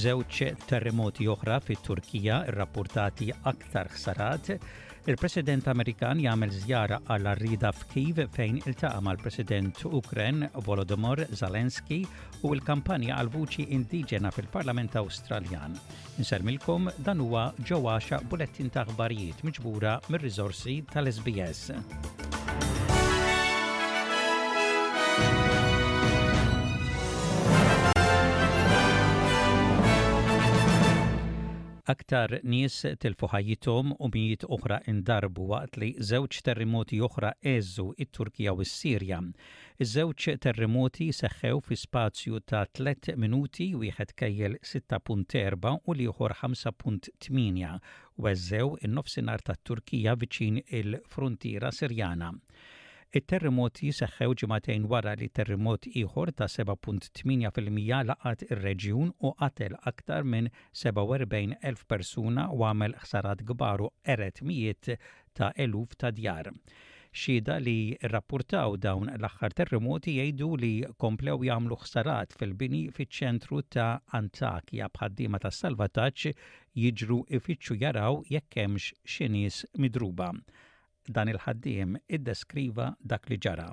Żewġ terremoti oħra fit-Turkija rrappurtati aktar ħsarat. Il-President Amerikan jagħmel żjara għal arrida f'Kiv fejn iltaqa' mal-President Ukren Volodymyr Zelensky u l-kampanja għal vuċi indiġena fil-Parlament Awstraljan. Insellmilkom dan huwa ġewwaxa bulettin ta' aħbarijiet miġbura mir-riżorsi tal-SBS. Aktar nies tilfu ħajjithom u mijiet oħra indarbu waqt li żewġ terremoti oħra eżu it-Turkija u s-Sirja. Iż-żewġ terremoti seħħew fi spazju ta' tliet minuti, wieħed kejjel 6.4 u l-ieħor 5.8, u heżżew in-nofsinhar tat-Turkija viċin il-fruntiera Sirjana. It-terremoti seħħew ġimagħtejn wara li terremot ieħor ta' 7.8 fil-mija laqat ir-reġjun u qatel aktar minn 47,000 persuna u għamel ħsarat kbar u qered mijiet ta' eluf ta' djar. Xhieda li rrappurtaw dawn l-aħħar terremoti jgħidu li komplew jagħmlu ħsarat fil-bini fiċ-ċentru ta' Antakya b'ħaddiema tas-salvataġġ jiġru jfittxu jaraw jekk hemmx xi nies midruba. Dan il-ħaddiem iddeskriva dak li ġara.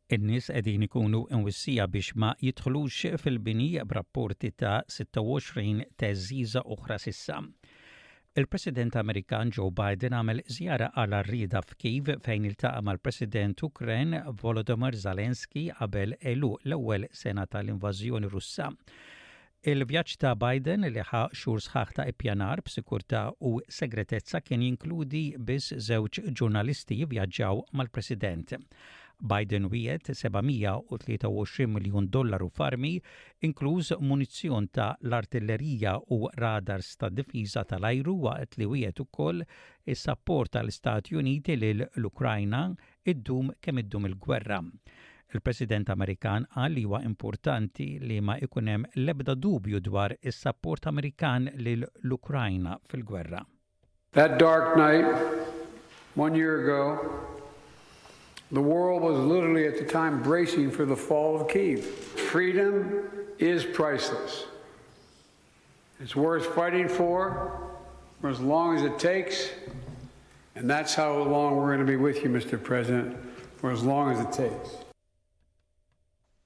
In-nies qegħdin ikunu imwissija biex ma jidħlux fil-bini b'rapporti ta' 26 theżżiża oħra s'issa. Il-President Amerikan Joe Biden għamel żjara għal għarrieda f'Kiev fejn iltaqa' mal-President Ukren Volodymyr Zelensky qabel għeluq l-ewwel sena tal-invażjoni Russa. Il-vjaġġ ta' Biden, li ħa xhur sħaħ ta' ippjanar b'sikurtà u segretezza, kien jinkludi biss żewġ ġurnalisti jivvjaġġaw mal-President. Biden wiegħed 723 miljun dollaru f'armi, inkluż munizzjon ta' l-artillerija u radars tad-difiża ta' l-ajru waqt li wiegħed ukoll is-sapport ta' l-Istati Uniti lil l-Ukrajna iddum kemm iddum il-gwerra. Il-President Amerikan qal li huwa importanti li ma ikun hemm l-ebda dubju dwar is-sapport Amerikan lil l-Ukrajna fil-gwerra. That dark night, one year ago, the world was literally at the time bracing for the fall of Kyiv. Freedom is priceless. It's worth fighting for, for as long as it takes, and that's how long we're going to be with you, Mister President, for as long as it takes.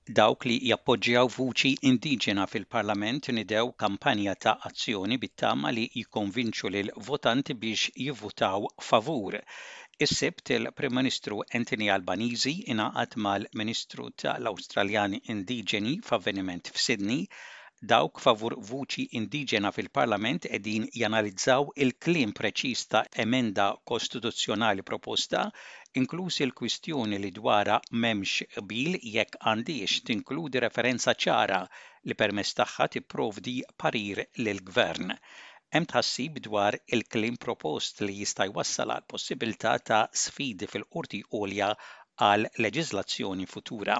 Dawk li jappoġġjaw vuċi indiġena fil-Parlament nidew kampanja ta' azzjoni bit-tama li jikkonvinċu lill-votanti biex jivvutaw favur. Is-Sibt, il-Prim Ministru Anthony Albanizi ingħaqad mal-Ministru tal-Awstraljan Indiġeni f'avveniment f'Sydney Dawk favur vuċi indiġena fil-Parlament qegħdin janalizzaw il-kliem preċiż ta' emenda kostituzzjonali proposta, inkluż il-kwistjoni li dwarha m'hemmx qbil jekk għandhiex tinkludi referenza ċara li permezz tagħha tipprovdi parir lill-Gvern. Hemm tħassib dwar il-kliem propost li jista' jwassal għall-possibbiltà ta' sfidi fil-Qorti Għolja għal leġiżlazzjoni futura.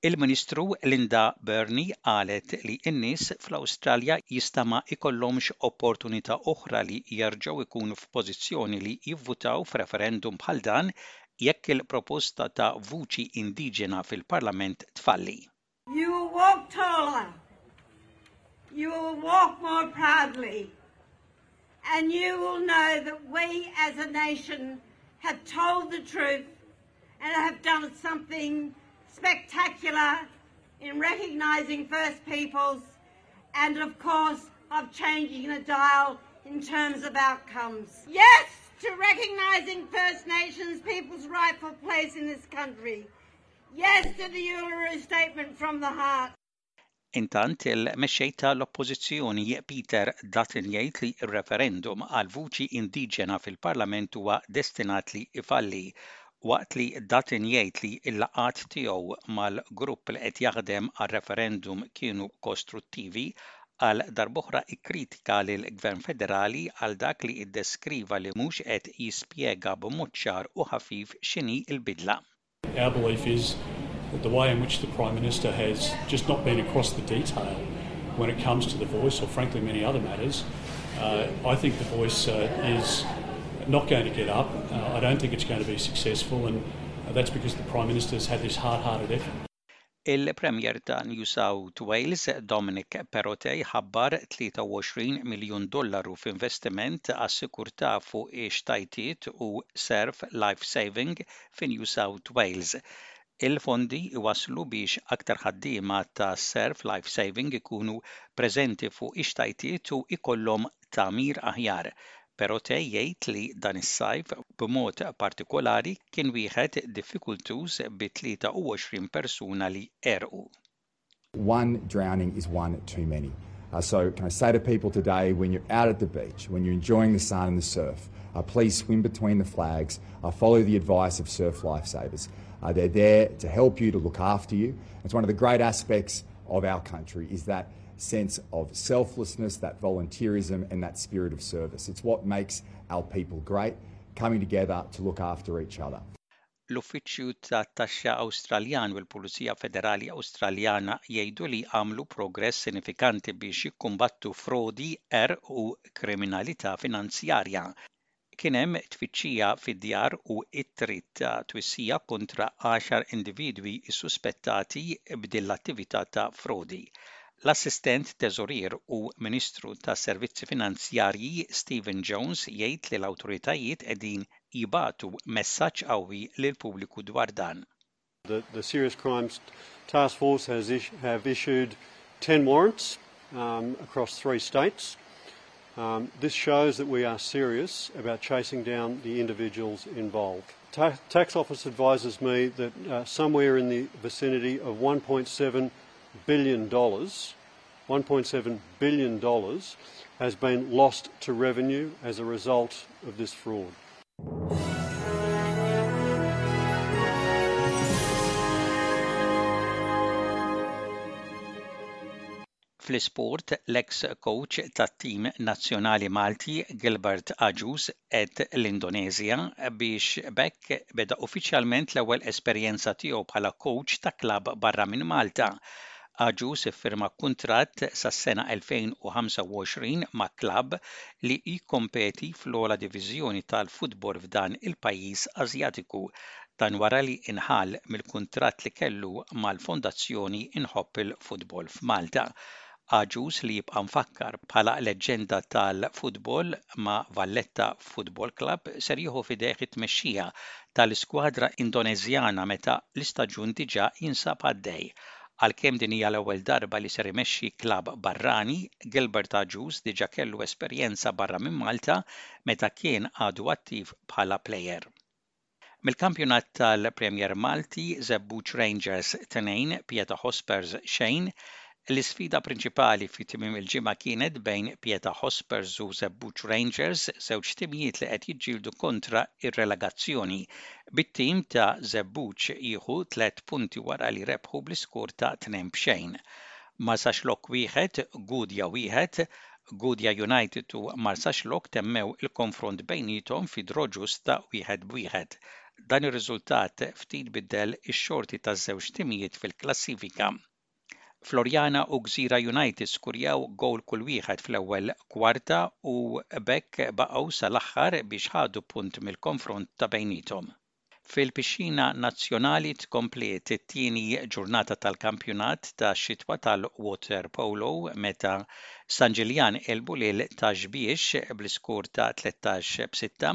Il-Ministru Linda Burney qalet li n-nies fl-Awstralja jista' ma jkollhomx opportunità oħra li jerġgħu jkunu f'pożizzjoni li jivvutaw f'referendum bħal dan jekk il-proposta ta' vuċi indiġena fil-Parlament tfalli. You will walk taller, you will walk more proudly, and you will know that we as a nation have told the truth and have done something spectacular in recognising First Peoples and, of course, of changing the dial in terms of outcomes. Yes to recognising First Nations people's rightful place in this country. Yes to the Uluru Statement from the Heart. Intant, il-Mexxej ta' l-Oppożizzjoni Peter Dutton jgħid li r-referendum għal vuċi indiġena fil-Parlament huwa destinat li ifalli, waqt li Dutton jgħid li l-laqgħat tiegħu mal-grupp li qed jaħdem għar-referendum kienu kostruttivi, għal darb'oħra kkritika lill-Gvern Federali għal dak li ddeskriva li mhux qed jispjega b'mod ċar u ħafif x'inhi l-bidla. the way in which the Prime Minister has just not been across the detail when it comes to the voice or frankly many other matters, uh, I think the voice uh, is not going to get up. Uh, I don't think it's going to be successful, and uh, that's because the Prime Minister's had this hard hearted effort. Il-Premier ta' New South Wales, Dominic Perrottet ħabbar 23 miljun dollaru f'investiment għas-sikurtà fuq ix-xtajtiet u surf life saving fi New South Wales. Il-fondi jwasslu biex aktar ħaddiema ta' surf life saving ikunu preżenti fuq ix-xtajtiet u jkollhom tamir aħjar jgħid li dan is-sajf b'mod partikolari kien wieħed bi 23 persuna li erqu. One drowning is one too many. Uh, so, can I say to people today when you're out at the beach, when you're enjoying the sun and the surf, uh, please swim between the flags, uh, follow the advice of surf lifesavers. Uh, they're there to help you, to look after you. It's one of the great aspects of our country is that sense of selflessness, that volunteerism and that spirit of service. It's what makes our people great, coming together to look after each other. L-Uffiċċju tat-Taxxa Awstraljan u l-Pulizija Federali Awstraljana jgħidu li għamlu progress sinifikanti biex jikkumbattu frodi, qerq u kriminalità finanzjarja. Kien hemm tfittxija fid-djar u ittri ta' twissija kontra għaxar individwi ssuspettati b'din l-attività ta' frodi. L-Assistent Teżorier u Ministru tas-Servizzi Finanzjarji Stephen Jones jgħid li l-awtoritajiet qegħdin jibagħtu messaġġ qawwi lill-pubbliku dwar dan. The, the Serious Crimes Task Force has is, have issued 10 warrants um, across three states. Um, this shows that we are serious about chasing down the individuals involved. Ta tax Office advises me that uh, somewhere in the vicinity of 1.7 billion dollars, 1.7 billion dollars has been lost to revenue as a result of this fraud. Fl-isport, l-eks coach tat-tim nazzjonali Malti Gilbert Agius qed l-Indoneżja biex b'hekk beda uffiċjalment l-ewwel esperjenza tiegħu bħala coach ta' klabb barra minn Malta Agius iffirma kuntratt sas-sena 2025 ma' klabb li jikkompeti fl-ogħla diviżjoni tal-futbol f'dan il-pajjiż Asjatiku. Dan wara li nħall mill-kuntratt li kellu mal-Fondazzjoni Inħobb il-Futbol f'Malta. Agius li jibqa' mfakkar bħala leġġenda tal-futbol ma' Valletta Football Club ser jieħu f'idejh it-tmexxija tal-iskwadra Indoneżjana meta l-istaġun diġà jinsab għaddej. Għalkemm din hija l-ewwel darba li ser imexxi klabb barrani, Gilbert Agius diġà kellu esperjenza barra minn Malta meta kien għadu attiv bħala plejer. Mill-kampjonat tal-Premier Malti, Żebbuġ Rangers, tnejn, Pieta Hospers, xejn, L-isfida prinċipali fi tmiem il-ġimgħa kienet bejn Pieta Hospers u Żebbuġ Rangers, żewġ timijiet li qed jiġġieldu kontra r-relegazzjoni bit-tim ta' Żebbuġ jieħu tliet punti wara li rebħu bl-iskor ta' tnejn b'xejn. Marsaxlokk wieħed, Gudja wieħed, Gudja United u Marsaxlokk temmew il-konfront bejniethom fi draw ġust ta' wieħed b'wieħed. Dan ir-riżultat ftit biddel ix-xorti taż-żewġ timijiet fil-klassifika. Floriana u Gżira United skurjaw gowl kull wieħed fl-ewwel kwarta u b'hekk baqgħu sal-aħħar biex ħadu punt mill-konfront ta' bejniethom. Fil-pixxina nazzjonali tkompliet it-tieni ġurnata tal-kampjonat tax-xitwa tal-waterpolo meta San Ġiljan għelbu lil Ta' Xbiex bl-iskur ta' 13 b' 6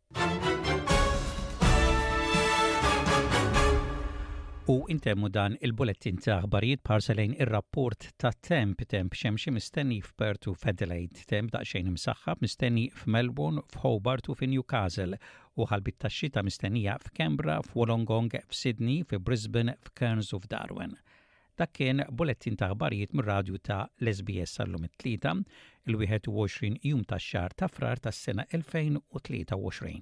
U intemmu dan il-bulettin ta' aħbarijiet parsa lejn ir-rapport ta' temp temp xemxi mistenni f'Perth u f'Adelaide, temp daqsxejn imsaħħab mistenni f'Melbourne, f'Hobart u fi Newcastle, u ħalbit ta' xita mistennija f'Kembra, f'Wolongong, f'Sydney, fi Brisbane, f'Cairns u f'Darwin. Dak kien bulettin ta' aħbarijiet mir-radju ta' l-SBS sal-lum it-Tlieta, il-21 jum tax-xahar ta' Frar tas-sena 2023.